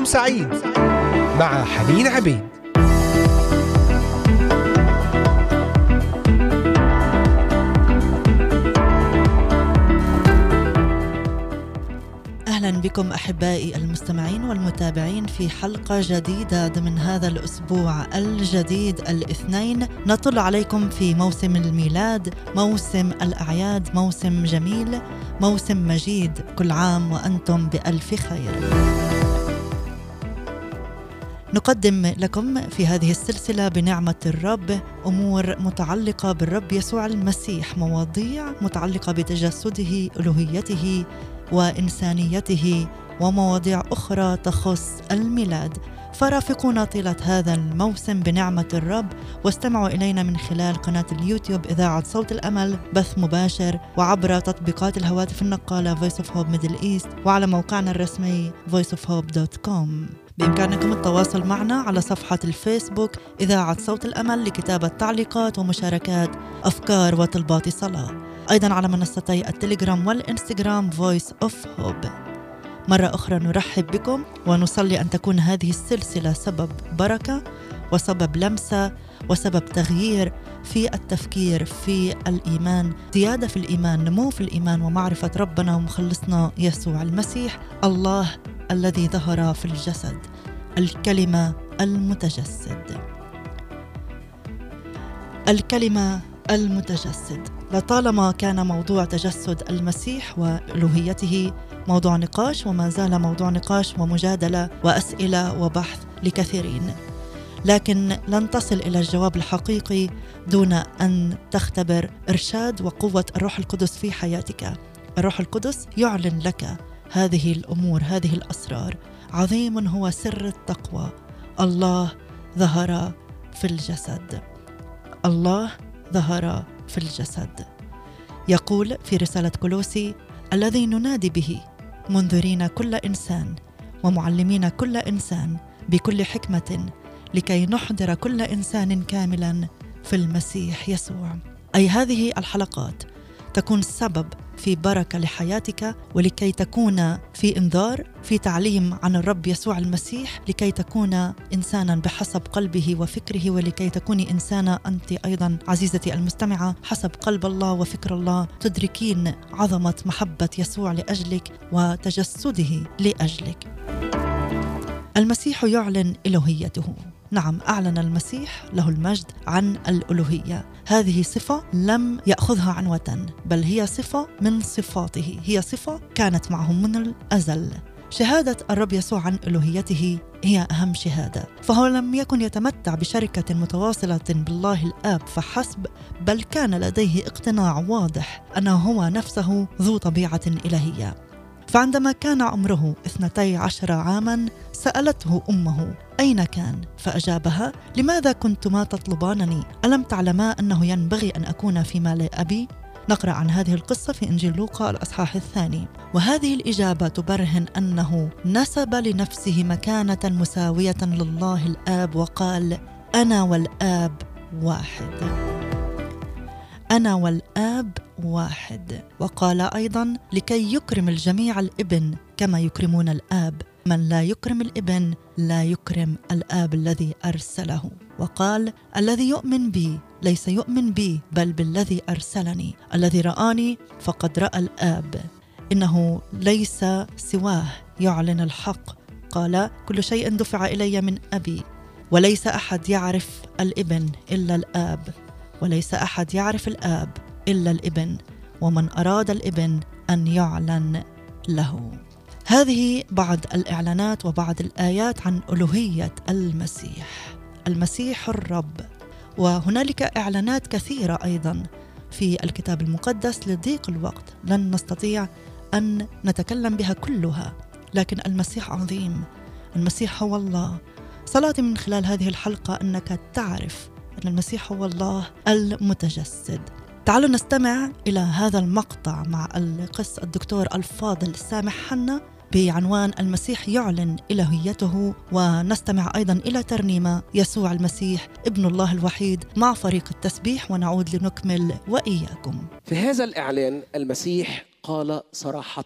صباحكم سعيد مع حنين عبيد. أهلا بكم أحبائي المستمعين والمتابعين في حلقة جديدة ضمن هذا الأسبوع الجديد الاثنين. نطل عليكم في موسم الميلاد موسم الأعياد موسم جميل موسم مجيد. كل عام وأنتم بألف خير. نقدم لكم في هذه السلسلة بنعمة الرب أمور متعلقة بالرب يسوع المسيح مواضيع متعلقة بتجسده ألوهيته وإنسانيته ومواضيع أخرى تخص الميلاد. فرافقونا طيلة هذا الموسم بنعمة الرب واستمعوا إلينا من خلال قناة اليوتيوب إذاعة صوت الأمل بث مباشر وعبر تطبيقات الهواتف النقالة Voice of Hope Middle East وعلى موقعنا الرسمي voiceofhope.com بإمكانكم التواصل معنا على صفحة الفيسبوك إذاعة صوت الأمل لكتابة تعليقات ومشاركات أفكار وطلبات صلاة أيضا على منصتي التليجرام والإنستغرام Voice of Hope. مرة أخرى نرحب بكم ونصلي أن تكون هذه السلسلة سبب بركة وسبب لمسة وسبب تغيير في التفكير في الإيمان. زيادة في الإيمان نمو في الإيمان ومعرفة ربنا ومخلصنا يسوع المسيح. الله الذي ظهر في الجسد الكلمة المتجسد. الكلمة المتجسد. لطالما كان موضوع تجسد المسيح والوهيته موضوع نقاش وما زال موضوع نقاش ومجادلة وأسئلة وبحث لكثيرين. لكن لن تصل إلى الجواب الحقيقي دون أن تختبر إرشاد وقوة الروح القدس في حياتك. الروح القدس يعلن لك هذه الأمور هذه الأسرار. عظيم هو سر التقوى. الله ظهر في الجسد. الله ظهر في الجسد. يقول في رسالة كولوسي الذي ننادي به منذرين كل إنسان ومعلمين كل إنسان بكل حكمة لكي نحضر كل إنسان كاملا في المسيح يسوع. أي هذه الحلقات تكون سبب في بركة لحياتك ولكي تكون في انذار في تعليم عن الرب يسوع المسيح لكي تكون إنسانا بحسب قلبه وفكره ولكي تكوني إنسانة أنت أيضا عزيزتي المستمعة حسب قلب الله وفكر الله تدركين عظمة محبة يسوع لأجلك وتجسده لأجلك. المسيح يعلن الوهيته نعم أعلن المسيح له المجد عن الألوهية. هذه صفة لم يأخذها عنوة بل هي صفة من صفاته. هي صفة كانت معه من الأزل. شهادة الرب يسوع عن ألوهيته هي أهم شهادة. فهو لم يكن يتمتع بشركة متواصلة بالله الآب فحسب بل كان لديه اقتناع واضح انه هو نفسه ذو طبيعة إلهية. فعندما كان عمره اثنتي عشر عاما سألته أمه أين كان؟ فأجابها لماذا كنتما تطلبانني؟ ألم تعلما أنه ينبغي أن أكون في مال أبي؟ نقرأ عن هذه القصة في إنجيل لوقا الأصحاح الثاني وهذه الإجابة تبرهن أنه نسب لنفسه مكانة مساوية لله الآب وقال أنا والآب واحد أنا والآب واحد وقال أيضا لكي يكرم الجميع الإبن كما يكرمون الآب من لا يكرم الإبن لا يكرم الآب الذي أرسله. وقال الذي يؤمن بي ليس يؤمن بي بل بالذي أرسلني. الذي رآني فقد رأى الآب. إنه ليس سواه يعلن الحق. قال كل شيء دفع إلي من أبي. وليس أحد يعرف الإبن إلا الآب. وليس أحد يعرف الآب إلا الإبن. ومن أراد الإبن أن يعلن له. هذه بعض الإعلانات وبعض الآيات عن ألوهية المسيح المسيح الرب. وهنالك إعلانات كثيرة أيضا في الكتاب المقدس لضيق الوقت. لن نستطيع أن نتكلم بها كلها لكن المسيح عظيم. المسيح هو الله. صلاتي من خلال هذه الحلقة أنك تعرف أن المسيح هو الله المتجسد. تعالوا نستمع إلى هذا المقطع مع القس الدكتور الفاضل سامح حنا. بعنوان المسيح يعلن إلهيته ونستمع أيضا إلى ترنيمه يسوع المسيح ابن الله الوحيد مع فريق التسبيح ونعود لنكمل وإياكم. في هذا الإعلان المسيح قال صراحة.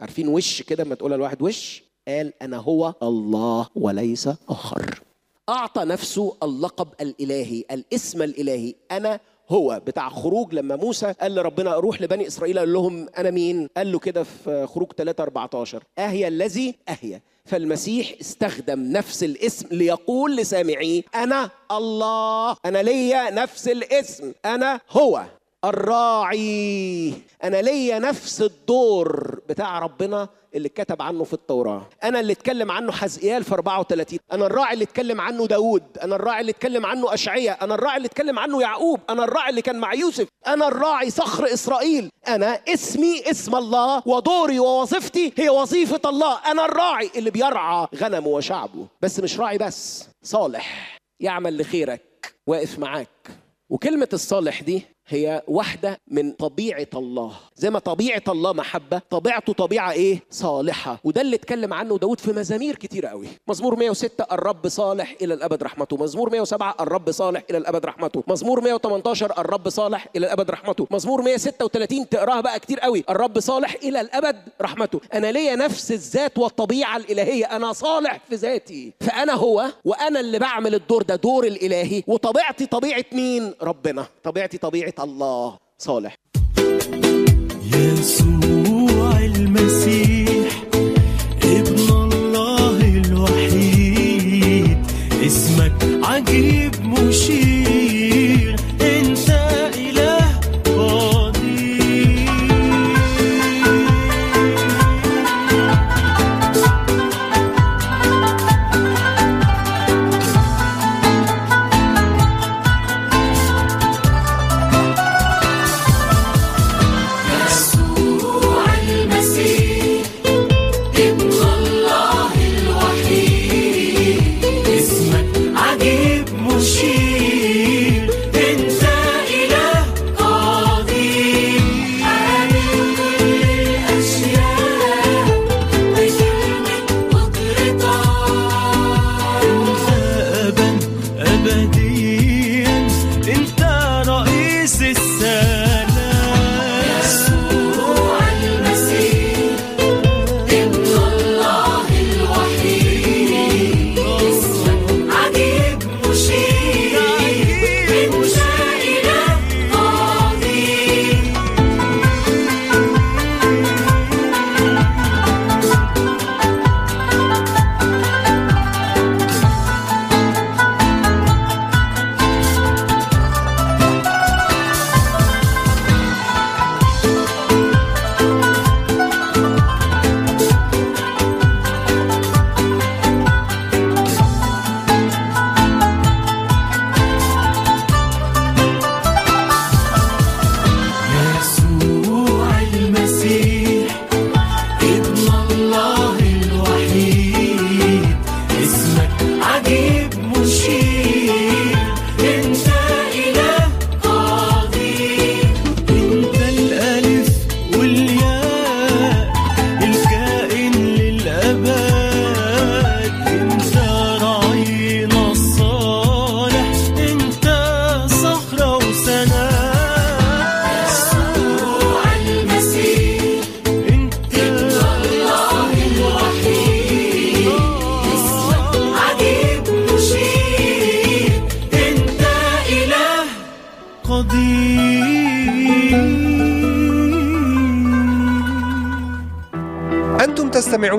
عارفين وش كده ما تقول الواحد وش؟ قال أنا هو الله وليس آخر. أعطى نفسه اللقب الإلهي الاسم الإلهي. أنا هو بتاع خروج لما موسى قال لربنا روح لبني إسرائيل قال لهم أنا مين؟ قال له كده في خروج 3 14 أهي الذي؟ أهي. فالمسيح استخدم نفس الاسم ليقول لسامعيه أنا الله أنا ليا نفس الاسم أنا هو الراعي أنا ليا نفس الدور بتاع ربنا اللي اتكتب عنه في التوراة. أنا اللي اتكلم عنه حزقيال في 34 أنا الراعي اللي اتكلم عنه داود. أنا الراعي اللي اتكلم عنه أشعية. أنا الراعي اللي اتكلم عنه يعقوب. أنا الراعي اللي كان مع يوسف. أنا الراعي صخر إسرائيل. أنا اسمي اسم الله ودوري ووظيفتي هي وظيفة الله. أنا الراعي اللي بيرعى غنمه وشعبه. بس مش راعي بس صالح. يعمل لخيرك واقف معاك. وكلمة الصالح دي هي واحدة من طبيعة الله. زي ما طبيعة الله محبة طبيعته طبيعة إيه؟ صالحة. وده اللي اتكلم عنه داود في مزامير كتيرة قوي. مزمور 106 الرب صالح إلى الأبد رحمته. مزمور 107 الرب صالح إلى الأبد رحمته. مزمور 118 الرب صالح إلى الأبد رحمته. مزمور 136 تقراها بقى كتير قوي. الرب صالح إلى الأبد رحمته. أنا ليا نفس الذات والطبيعة الإلهية. أنا صالح في ذاتي. فأنا هو وأنا اللي بعمل الدور ده دور الإلهي. وطبيعتي طبيعة مين؟ ربنا. طبيعتي طبيعة الله صالح. يسوع المسيح ابن الله الوحيد اسمك عجيب مشير.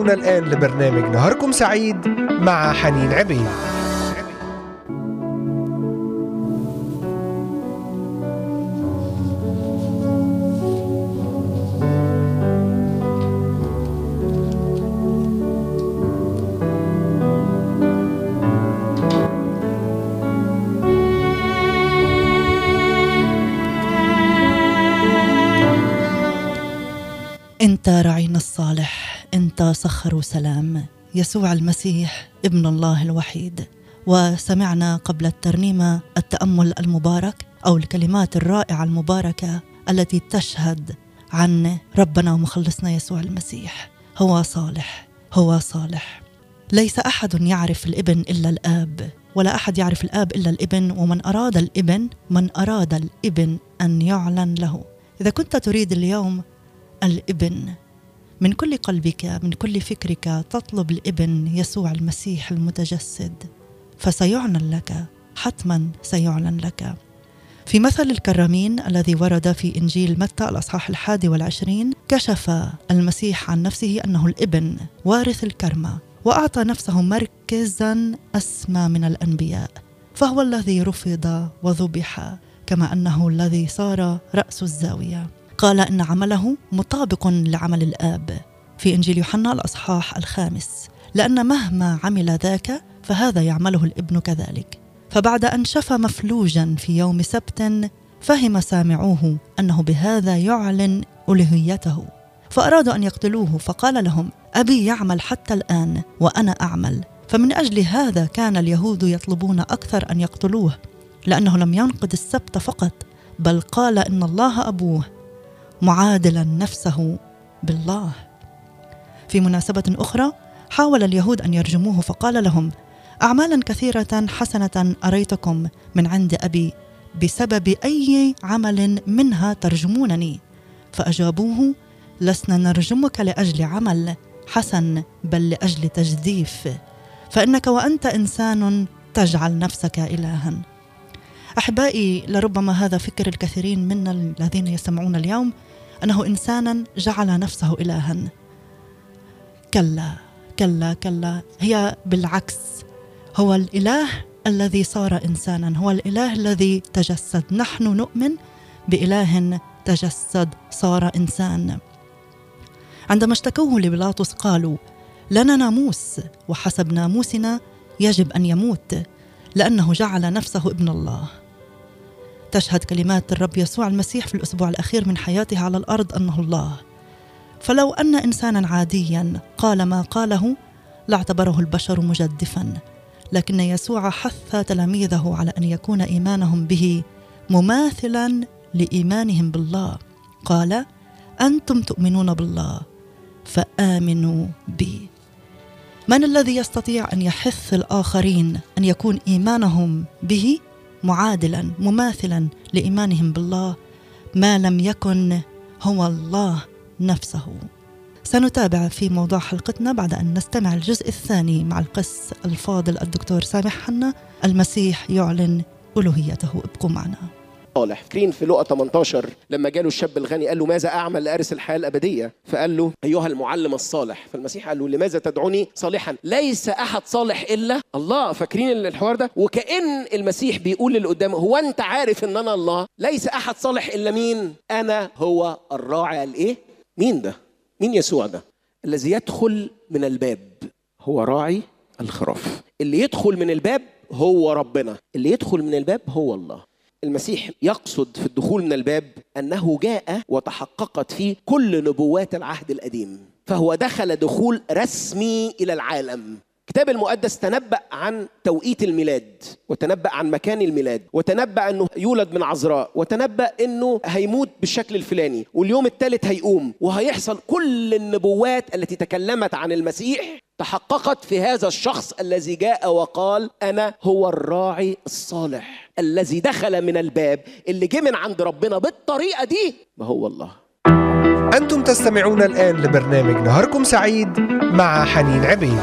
تستمعون الآن لبرنامج نهاركم سعيد مع حنين عبيد. انت صخر وسلام يسوع المسيح ابن الله الوحيد. وسمعنا قبل الترنيمه التأمل المبارك أو الكلمات الرائعة المباركة التي تشهد عن ربنا ومخلصنا يسوع المسيح. هو صالح هو صالح. ليس أحد يعرف الإبن إلا الآب ولا أحد يعرف الآب إلا الإبن ومن أراد الإبن من أراد الإبن أن يعلن له. إذا كنت تريد اليوم الإبن من كل قلبك من كل فكرك تطلب الإبن يسوع المسيح المتجسد. فسيعلن لك حتما سيعلن لك. في مثل الكرامين الذي ورد في إنجيل متى الأصحاح الحادي والعشرين كشف المسيح عن نفسه أنه الإبن وارث الكرمة وأعطى نفسه مركزا أسمى من الأنبياء. فهو الذي رفض وذبح كما أنه الذي صار رأس الزاوية. قال إن عمله مطابق لعمل الآب. في إنجيل يوحنا الأصحاح الخامس. لأن مهما عمل ذاك فهذا يعمله الابن كذلك. فبعد أن شفى مفلوجا في يوم سبت فهم سامعوه أنه بهذا يعلن الوهيته فأرادوا أن يقتلوه فقال لهم أبي يعمل حتى الآن وأنا أعمل. فمن أجل هذا كان اليهود يطلبون أكثر أن يقتلوه لأنه لم ينقض السبت فقط بل قال إن الله أبوه. معادلا نفسه بالله. في مناسبة أخرى حاول اليهود أن يرجموه فقال لهم اعمالا كثيرة حسنة أريتكم من عند أبي بسبب أي عمل منها ترجمونني. فأجابوه لسنا نرجمك لأجل عمل حسن بل لأجل تجديف. فإنك وأنت إنسان تجعل نفسك الها. أحبائي لربما هذا فكر الكثيرين منا الذين يستمعون اليوم أنه إنسانا جعل نفسه إلها. كلا كلا كلا. هي بالعكس هو الإله الذي صار إنسانا هو الإله الذي تجسد. نحن نؤمن بإله تجسد صار إنسان. عندما اشتكوه لبيلاطس قالوا لنا ناموس وحسب ناموسنا يجب أن يموت لأنه جعل نفسه ابن الله. تشهد كلمات الرب يسوع المسيح في الأسبوع الأخير من حياته على الأرض أنه الله. فلو أن إنسانا عاديا قال ما قاله لاعتبره البشر مجدفا. لكن يسوع حث تلاميذه على أن يكون إيمانهم به مماثلا لإيمانهم بالله. قال أنتم تؤمنون بالله فآمنوا بي. من الذي يستطيع أن يحث الآخرين أن يكون إيمانهم به؟ معادلا مماثلا لإيمانهم بالله ما لم يكن هو الله نفسه. سنتابع في موضوع حلقتنا بعد أن نستمع الجزء الثاني مع القس الفاضل الدكتور سامح حنا المسيح يعلن ألوهيته. ابقوا معنا. صالح. فاكرين في لقا 18 لما جاله الشاب الغني قال له ماذا أعمل لأرث الحياة الأبدية؟ فقال له أيها المعلم الصالح. فالمسيح قال له لماذا تدعوني صالحا؟ ليس أحد صالح إلا الله. فاكرين الحوار ده. وكأن المسيح بيقول للي قدامه هو أنت عارف إن أنا الله؟ ليس أحد صالح إلا مين؟ أنا هو الراعي الإيه؟ مين ده؟ مين يسوع ده؟ الذي يدخل من الباب هو راعي الخراف. اللي يدخل من الباب هو ربنا. اللي يدخل من الباب هو الله. المسيح يقصد في الدخول من الباب أنه جاء وتحققت فيه كل نبوات العهد القديم. فهو دخل دخول رسمي إلى العالم. الكتاب المقدس تنبأ عن توقيت الميلاد وتنبأ عن مكان الميلاد وتنبأ أنه يولد من عذراء وتنبأ أنه هيموت بالشكل الفلاني واليوم الثالث هيقوم وهيحصل كل النبوات التي تكلمت عن المسيح تحققت في هذا الشخص الذي جاء وقال أنا هو الراعي الصالح الذي دخل من الباب اللي جه من عند ربنا بالطريقة دي ما هو الله. أنتم تستمعون الآن لبرنامج نهاركم سعيد مع حنين عبيد.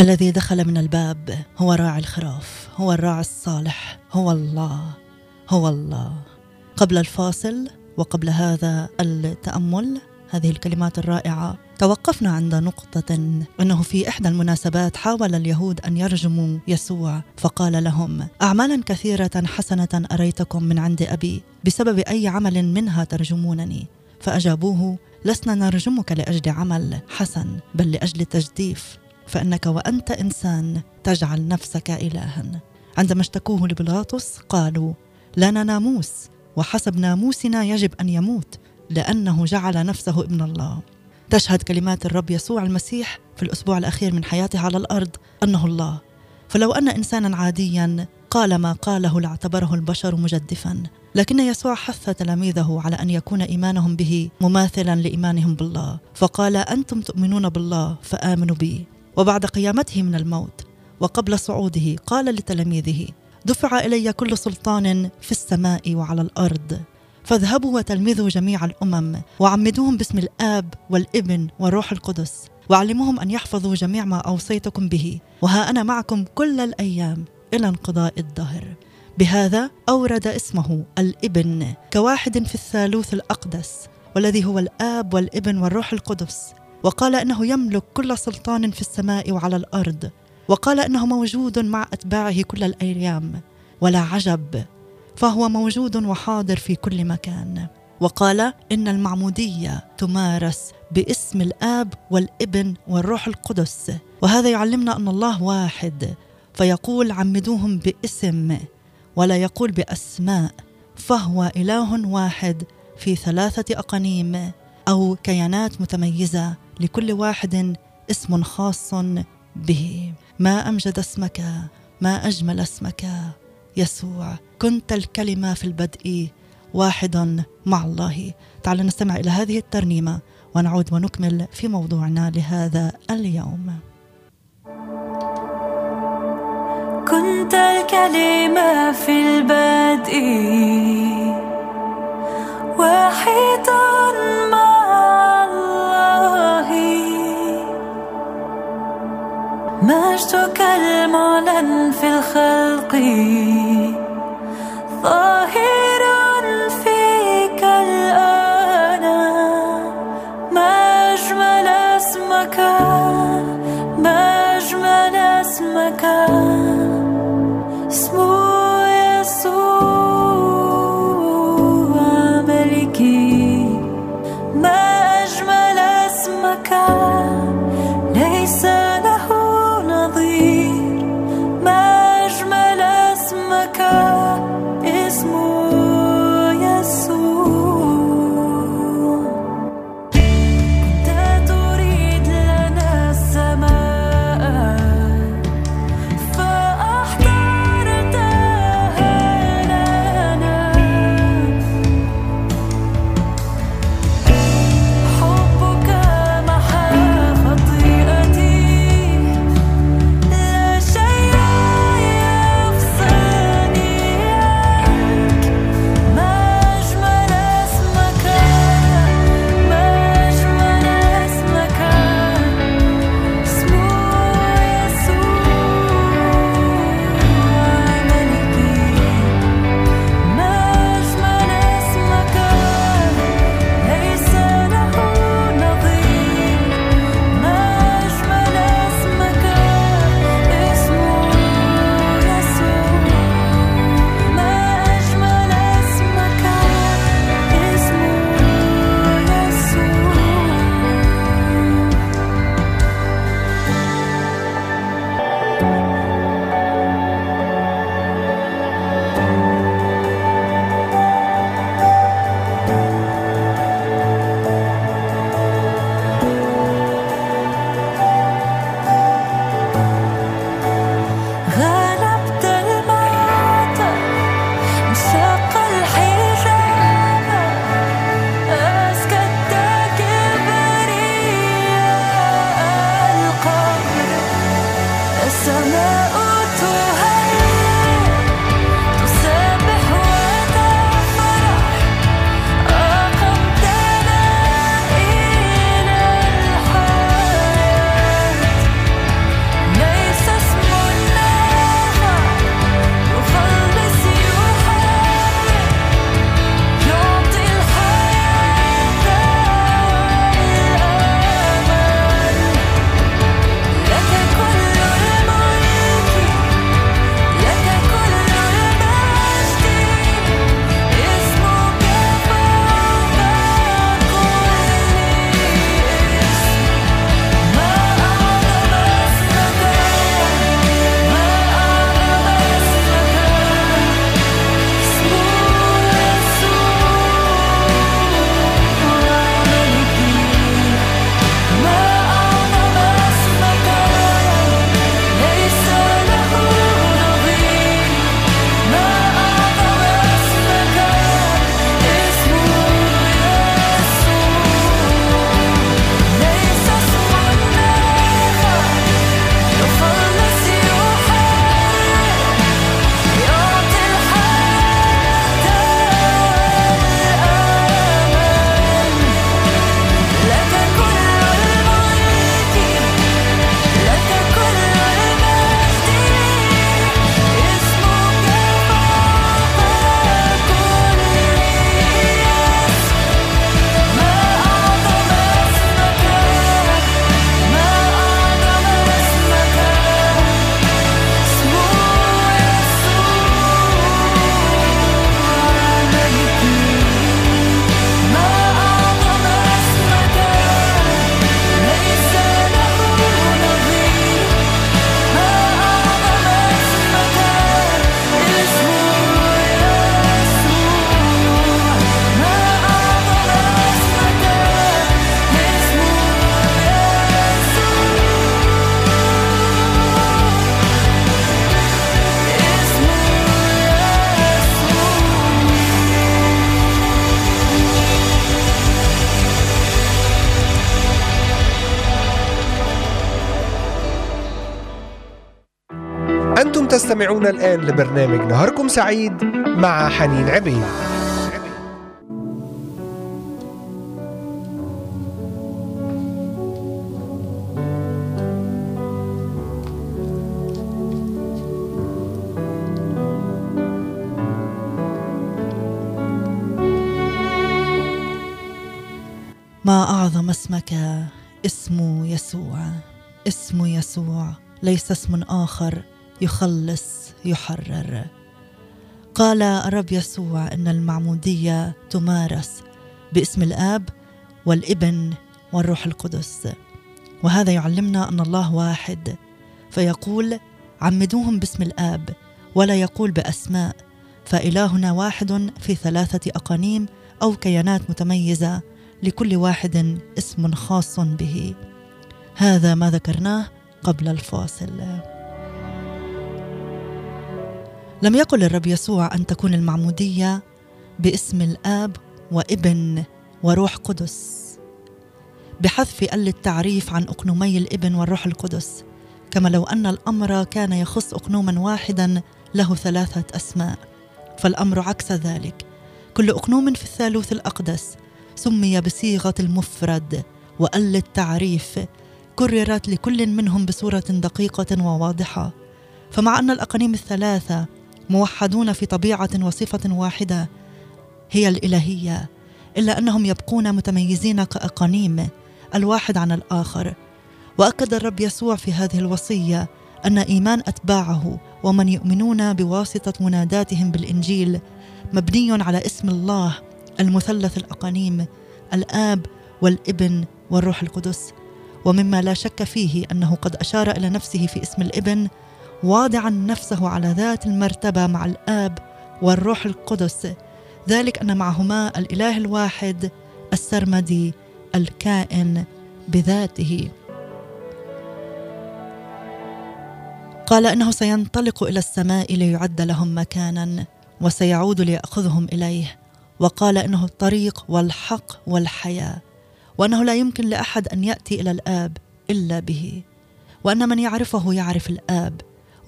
الذي دخل من الباب هو راعي الخراف هو الراعي الصالح هو الله هو الله. قبل الفاصل وقبل هذا التأمل هذه الكلمات الرائعة. توقفنا عند نقطة إنه في إحدى المناسبات حاول اليهود أن يرجموا يسوع فقال لهم اعمالا كثيرة حسنة أريتكم من عند أبي بسبب أي عمل منها ترجمونني؟ فأجابوه لسنا نرجمك لأجل عمل حسن بل لأجل تجديف. فإنك وأنت إنسان تجعل نفسك إلها. عندما اشتكوه لبيلاطس قالوا لنا ناموس وحسب ناموسنا يجب أن يموت لأنه جعل نفسه ابن الله. تشهد كلمات الرب يسوع المسيح في الأسبوع الأخير من حياته على الأرض أنه الله. فلو أن إنسانا عاديا قال ما قاله لاعتبره البشر مجدفا. لكن يسوع حث تلاميذه على أن يكون إيمانهم به مماثلا لإيمانهم بالله. فقال أنتم تؤمنون بالله فآمنوا بي. وبعد قيامته من الموت وقبل صعوده قال لتلاميذه دفع إلي كل سلطان في السماء وعلى الأرض فاذهبوا وتلمذوا جميع الأمم وعمدوهم باسم الآب والابن والروح القدس وعلموهم أن يحفظوا جميع ما أوصيتكم به وها أنا معكم كل الأيام إلى انقضاء الدهر. بهذا أورد اسمه الإبن كواحد في الثالوث الأقدس والذي هو الآب والابن والروح القدس وقال إنه يملك كل سلطان في السماء وعلى الأرض وقال إنه موجود مع أتباعه كل الأيام ولا عجب فهو موجود وحاضر في كل مكان. وقال إن المعمودية تمارس باسم الآب والابن والروح القدس وهذا يعلمنا أن الله واحد فيقول عمدوهم باسم ولا يقول بأسماء فهو إله واحد في ثلاثة أقانيم. أو كيانات متميزة لكل واحد اسم خاص به. ما أمجد اسمك ما أجمل اسمك يسوع. كنت الكلمة في البدء واحد مع الله. تعالوا نستمع إلى هذه الترنيمة ونعود ونكمل في موضوعنا لهذا اليوم. كنت الكلمة في البدء واحدا مع مجدك المعلن في الخلق. ظاهر فيك الآن ما أجمل اسمك ما أجمل اسمك. اسمه يسوع. تستمعون الآن لبرنامج نهاركم سعيد مع حنين عبيد. ما أعظم اسمك؟ اسم يسوع. اسم يسوع. ليس اسم آخر. يخلص يحرر. قال الرب يسوع إن المعمودية تمارس باسم الآب والابن والروح القدس. وهذا يعلمنا أن الله واحد. فيقول عمدوهم باسم الآب ولا يقول بأسماء فإلهنا واحد في ثلاثة أقانيم أو كيانات متميزة لكل واحد اسم خاص به. هذا ما ذكرناه قبل الفاصل. لم يقل الرب يسوع أن تكون المعمودية باسم الآب وابن وروح قدس. بحذف ال التعريف عن أقنومي الابن والروح القدس كما لو أن الأمر كان يخص أقنوما واحدا له ثلاثة أسماء. فالأمر عكس ذلك. كل أقنوم في الثالوث الأقدس سمي بصيغة المفرد وال التعريف كررت لكل منهم بصورة دقيقة وواضحة. فمع أن الأقانيم الثلاثة موحدون في طبيعة وصفة واحدة هي الإلهية إلا أنهم يبقون متميزين كأقانيم الواحد عن الآخر. وأكد الرب يسوع في هذه الوصية أن إيمان أتباعه ومن يؤمنون بواسطة مناداتهم بالإنجيل مبني على اسم الله المثلث الأقانيم الآب والابن والروح القدس. ومما لا شك فيه أنه قد أشار إلى نفسه في اسم الابن واضعا نفسه على ذات المرتبة مع الآب والروح القدس. ذلك أن معهما الإله الواحد السرمدي الكائن بذاته. قال إنه سينطلق إلى السماء ليعد لهم مكانا وسيعود ليأخذهم إليه. وقال إنه الطريق والحق والحياة وأنه لا يمكن لأحد أن يأتي إلى الآب إلا به. وأن من يعرفه يعرف الآب.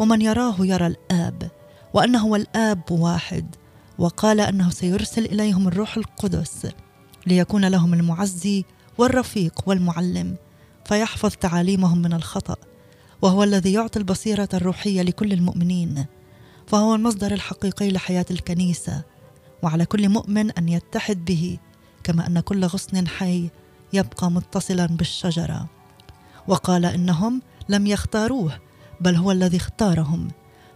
ومن يراه يرى الآب وأنه والاب واحد وقال أنه سيرسل إليهم الروح القدس ليكون لهم المعزي والرفيق والمعلم فيحفظ تعاليمهم من الخطأ وهو الذي يعطي البصيرة الروحية لكل المؤمنين فهو المصدر الحقيقي لحياة الكنيسة وعلى كل مؤمن أن يتحد به كما أن كل غصن حي يبقى متصلا بالشجرة. وقال إنهم لم يختاروه بل هو الذي اختارهم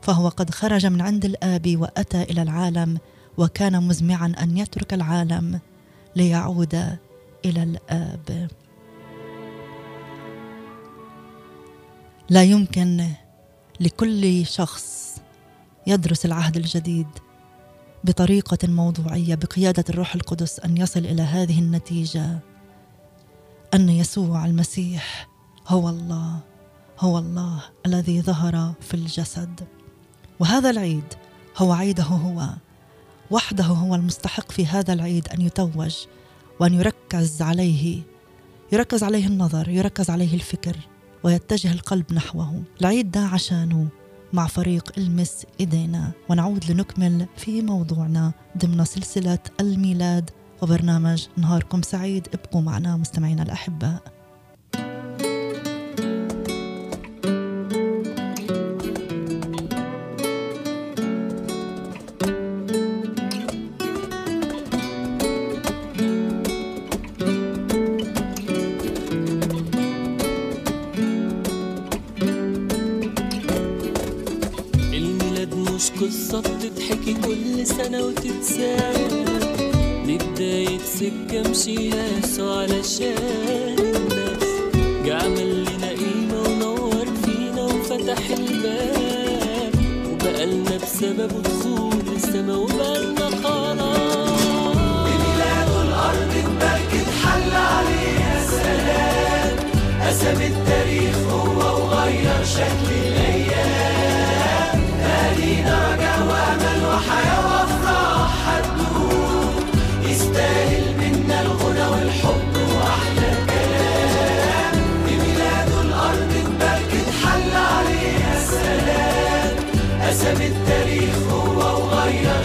فهو قد خرج من عند الآب وأتى إلى العالم وكان مزمعا أن يترك العالم ليعود إلى الآب. لا يمكن لكل شخص يدرس العهد الجديد بطريقة موضوعية بقيادة الروح القدس أن يصل إلى هذه النتيجة أن يسوع المسيح هو الله. هو الله الذي ظهر في الجسد. وهذا العيد هو عيده هو وحده هو المستحق في هذا العيد أن يتوج وأن يركز عليه يركز عليه النظر يركز عليه الفكر ويتجه القلب نحوه. العيد ده عشانه مع فريق المس إيدينا ونعود لنكمل في موضوعنا ضمن سلسلة الميلاد وبرنامج نهاركم سعيد. ابقوا معنا مستمعينا الأحباء. رسم التاريخ هو وغيره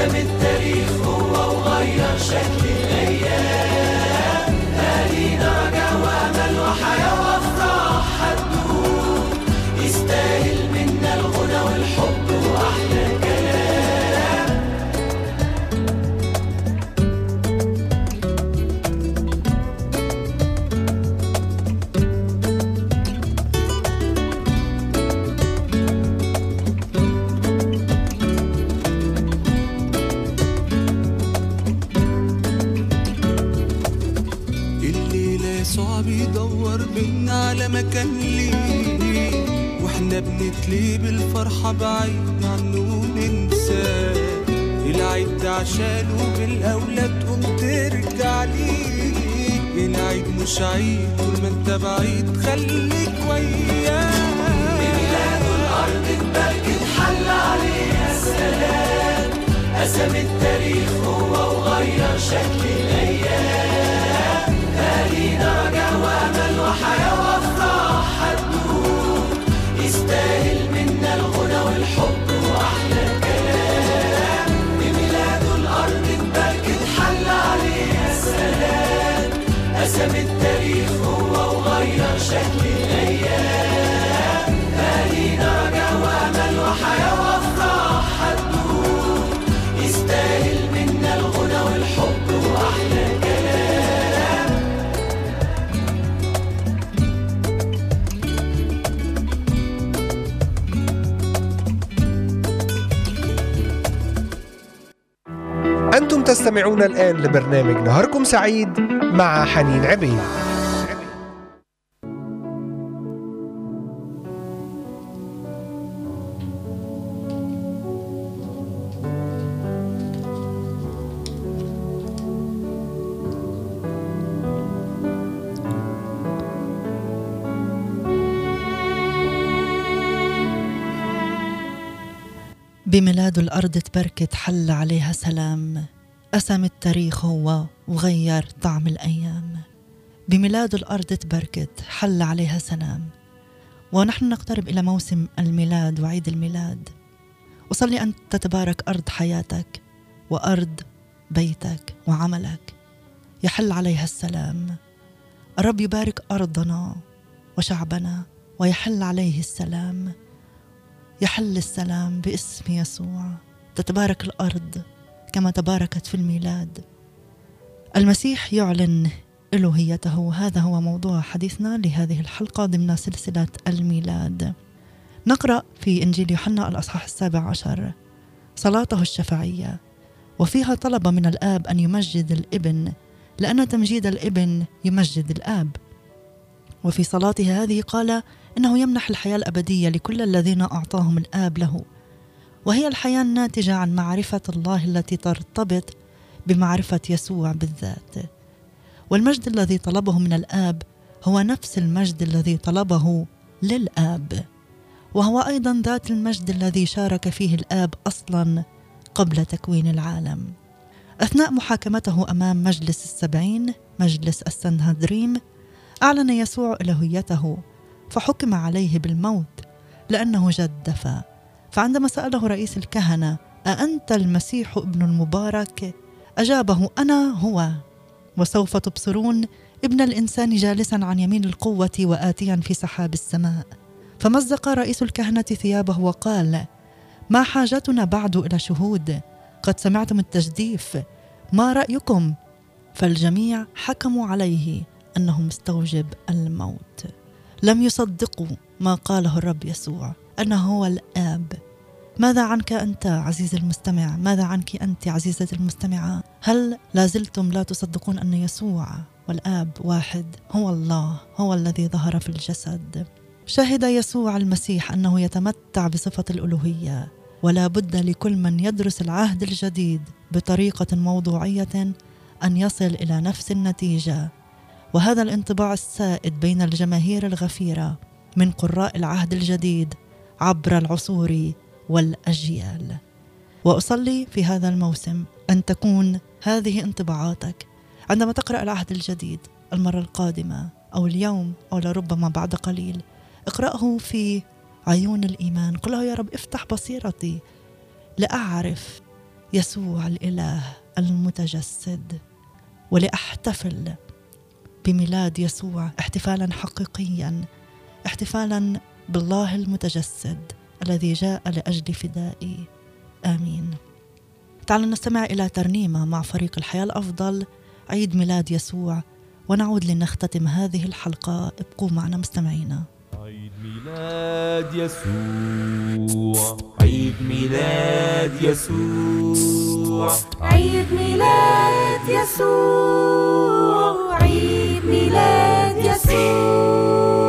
قسم التاريخ هو وغير شكل الأيام. مكان ليه وإحنا بنتلي بالفرحة بعيد عنه ننساه العيد ده عشانه بالأولاد تقوم ترجع ليه العيد مش عيد طول ما أنت بعيد خليك وياه بميلاده الأرض اتبركت حل عليها السلام قسم التاريخ هو وغير شكل الأيام. تالينا رجع وأمل وحياة قسم التاريخ هو وغير شكل الأيام تالينا رجع وأمل وحياة وأفراح هتدوم يستاهل منا الغنى والحب وأحلى كلام أنتم تستمعون الآن لبرنامج نهاركم سعيد مع حنين عبيد. بميلاد الأرض تبركت حل عليها سلام. قسم التاريخ هو وغير طعم الأيام. بميلاد الأرض تبركت حل عليها سلام ونحن نقترب إلى موسم الميلاد وعيد الميلاد. وصلي أن تتبارك أرض حياتك وأرض بيتك وعملك. يحل عليها السلام. الرب يبارك أرضنا وشعبنا ويحل عليه السلام. يحل السلام باسم يسوع. تتبارك الأرض كما تباركت في الميلاد. المسيح يعلن الوهيته هذا هو موضوع حديثنا لهذه الحلقة ضمن سلسلة الميلاد. نقرأ في إنجيل يوحنا الأصحاح السابع عشر. صلاته الشفعية. وفيها طلب من الآب أن يمجد الإبن لأن تمجيد الإبن يمجد الآب. وفي صلاته هذه قال إنه يمنح الحياة الأبدية لكل الذين أعطاهم الآب له. وهي الحياة الناتجة عن معرفة الله التي ترتبط بمعرفة يسوع بالذات. والمجد الذي طلبه من الآب هو نفس المجد الذي طلبه للآب وهو أيضا ذات المجد الذي شارك فيه الآب أصلا قبل تكوين العالم. أثناء محاكمته أمام مجلس السبعين مجلس السنهدريم أعلن يسوع الوهيته فحكم عليه بالموت لأنه جدف فعندما سأله رئيس الكهنة أأنت المسيح ابن المبارك؟ أجابه أنا هو. وسوف تبصرون ابن الإنسان جالسا عن يمين القوة واتيا في سحاب السماء. فمزق رئيس الكهنة ثيابه وقال ما حاجتنا بعد إلى شهود؟ قد سمعتم التجديف. ما رأيكم؟ فالجميع حكموا عليه انه مستوجب الموت. لم يصدقوا ما قاله الرب يسوع. أنه هو الآب ماذا عنك أنت عزيزي المستمع؟ ماذا عنك أنت عزيزتي المستمعة؟ هل لازلتم لا تصدقون أن يسوع والآب واحد هو الله هو الذي ظهر في الجسد شهد يسوع المسيح أنه يتمتع بصفة الألوهية ولا بد لكل من يدرس العهد الجديد بطريقة موضوعية أن يصل إلى نفس النتيجة وهذا الانطباع السائد بين الجماهير الغفيرة من قراء العهد الجديد عبر العصور والأجيال. وأصلي في هذا الموسم أن تكون هذه انطباعاتك عندما تقرأ العهد الجديد المرة القادمة أو اليوم أو لربما بعد قليل. اقرأه في عيون الإيمان. قل له يا رب افتح بصيرتي لأعرف يسوع الإله المتجسد ولأحتفل بميلاد يسوع احتفالا حقيقيا احتفالا بالله المتجسد الذي جاء لأجل فدائي. آمين. تعالوا نستمع إلى ترنيمة مع فريق الحياة الأفضل عيد ميلاد يسوع ونعود لنختتم هذه الحلقة. ابقوا معنا مستمعينا. عيد ميلاد يسوع. عيد ميلاد يسوع. عيد ميلاد يسوع. عيد ميلاد يسوع.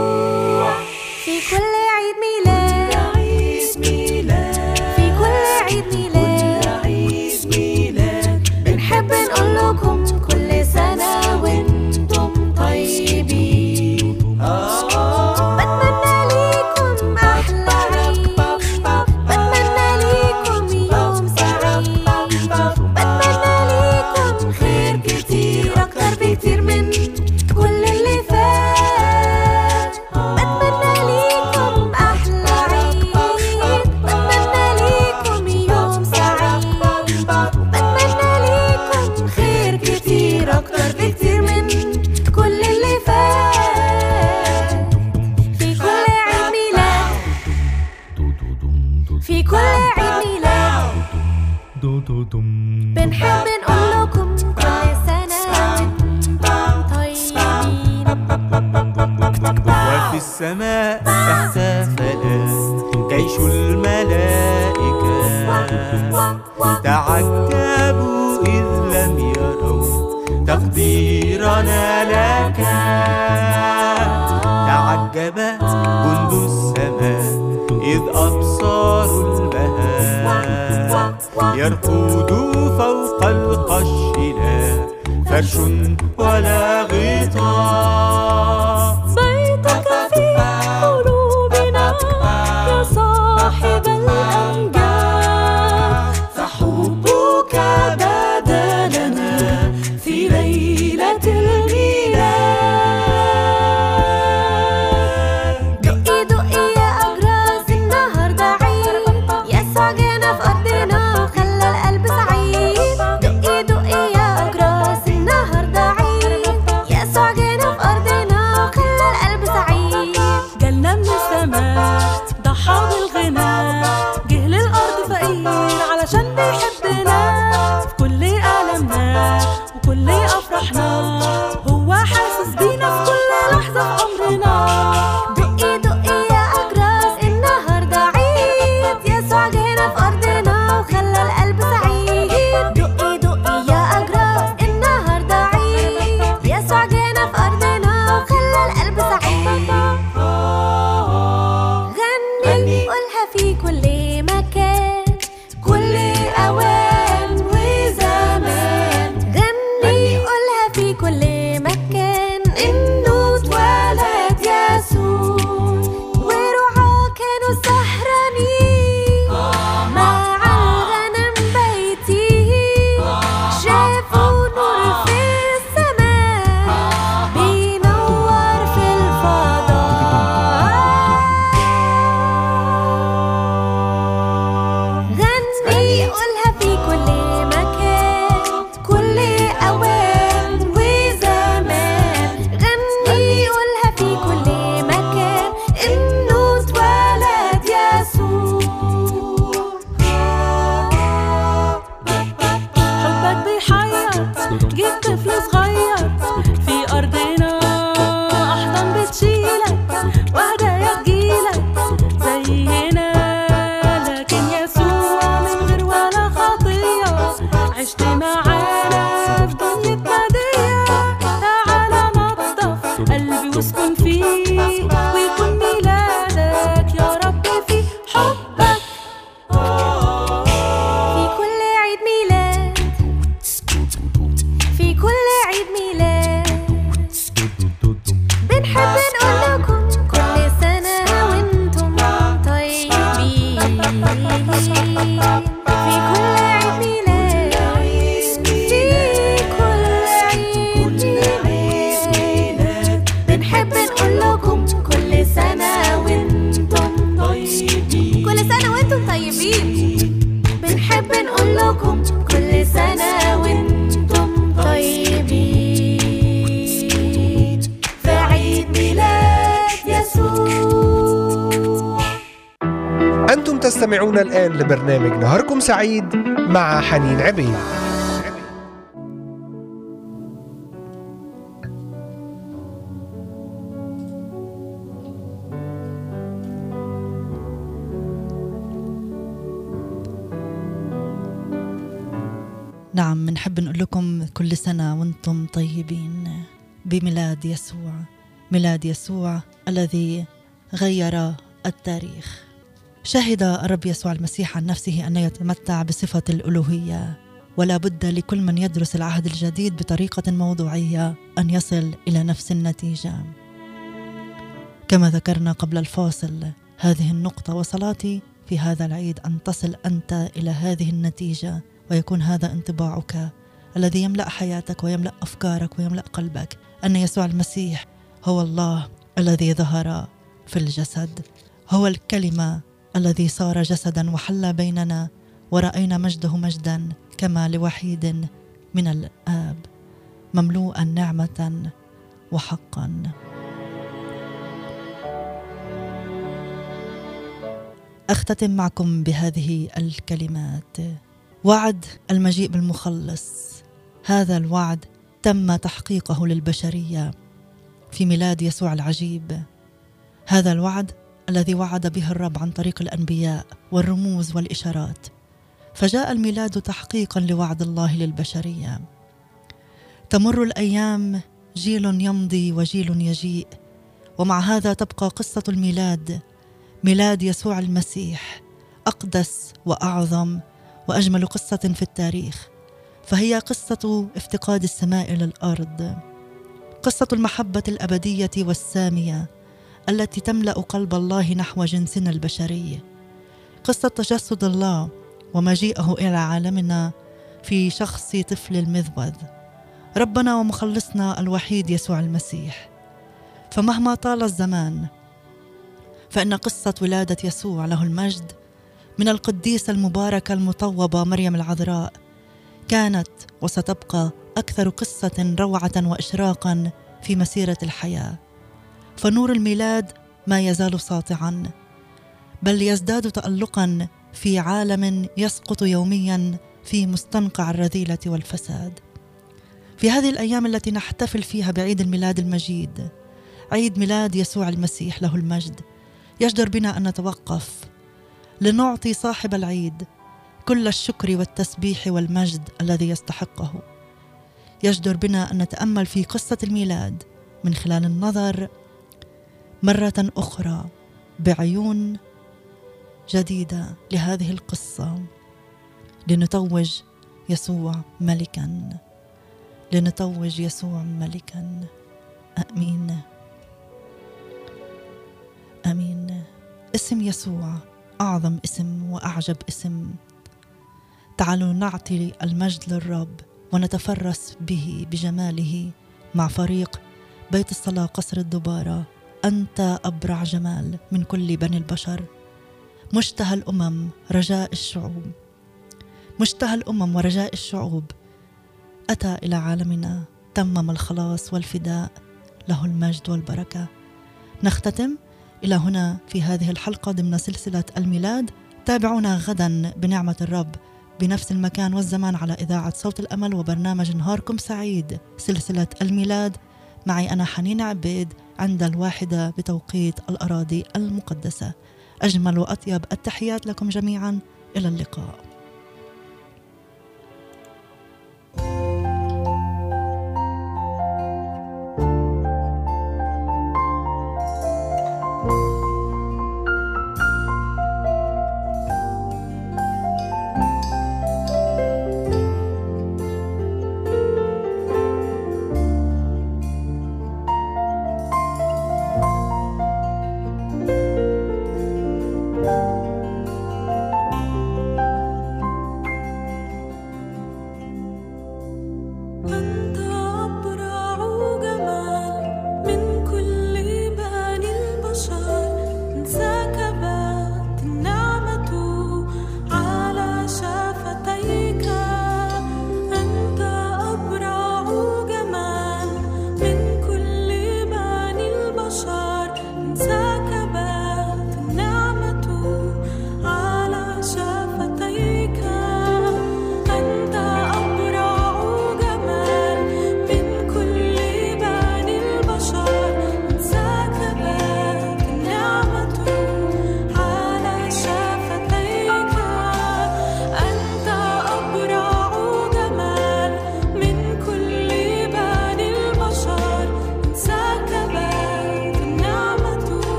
الآن لبرنامج نهاركم سعيد مع حنين عبيد. نعم بنحب نقول لكم كل سنة وأنتم طيبين بميلاد يسوع ميلاد يسوع الذي غير التاريخ. شهد الرب يسوع المسيح عن نفسه أنه يتمتع بصفة الألوهية ولا بد لكل من يدرس العهد الجديد بطريقة موضوعية أن يصل إلى نفس النتيجة. كما ذكرنا قبل الفاصل هذه النقطة وصلاتي في هذا العيد أن تصل أنت إلى هذه النتيجة ويكون هذا انطباعك الذي يملأ حياتك ويملأ أفكارك ويملأ قلبك أن يسوع المسيح هو الله الذي ظهر في الجسد هو الكلمة الذي صار جسدا وحل بيننا ورأينا مجده مجدا كما لوحيد من الآب مملوءا نعمة وحقا. أختتم معكم بهذه الكلمات. وعد المجيء بالمخلص. هذا الوعد تم تحقيقه للبشرية في ميلاد يسوع العجيب. هذا الوعد الذي وعد به الرب عن طريق الأنبياء والرموز والإشارات. فجاء الميلاد تحقيقا لوعد الله للبشرية. تمر الأيام جيل يمضي وجيل يجيء ومع هذا تبقى قصة الميلاد ميلاد يسوع المسيح أقدس وأعظم وأجمل قصة في التاريخ. فهي قصة افتقاد السماء إلى الأرض قصة المحبة الأبدية والسامية التي تملأ قلب الله نحو جنسنا البشري. قصة تجسد الله ومجيئه إلى عالمنا في شخص طفل المذوذ ربنا ومخلصنا الوحيد يسوع المسيح. فمهما طال الزمان فإن قصة ولادة يسوع له المجد من القديسه المباركه المطوبة مريم العذراء كانت وستبقى أكثر قصة روعة واشراقا في مسيرة الحياة. فنور الميلاد ما يزال ساطعا بل يزداد تالقا في عالم يسقط يوميا في مستنقع الرذيلة والفساد. في هذه الأيام التي نحتفل فيها بعيد الميلاد المجيد عيد ميلاد يسوع المسيح له المجد يجدر بنا أن نتوقف لنعطي صاحب العيد كل الشكر والتسبيح والمجد الذي يستحقه. يجدر بنا أن نتأمل في قصة الميلاد من خلال النظر مرة أخرى بعيون جديدة لهذه القصة. لنتوج يسوع ملكا. لنتوج يسوع ملكا. آمين. آمين. اسم يسوع أعظم اسم وأعجب اسم. تعالوا نعطي المجد للرب ونتفرس به بجماله مع فريق بيت الصلاة قصر الدبارة. أنت أبرع جمال من كل بني البشر. مشتهى الأمم رجاء الشعوب. مشتهى الأمم ورجاء الشعوب. أتى إلى عالمنا تمم الخلاص والفداء. له المجد والبركة. نختتم. إلى هنا في هذه الحلقة ضمن سلسلة الميلاد. تابعونا غدا بنعمة الرب. بنفس المكان والزمان على إذاعة صوت الأمل وبرنامج نهاركم سعيد. سلسلة الميلاد. معي أنا حنين عبيد. عند الواحدة بتوقيت الأراضي المقدسة. أجمل وأطيب التحيات لكم جميعا. إلى اللقاء.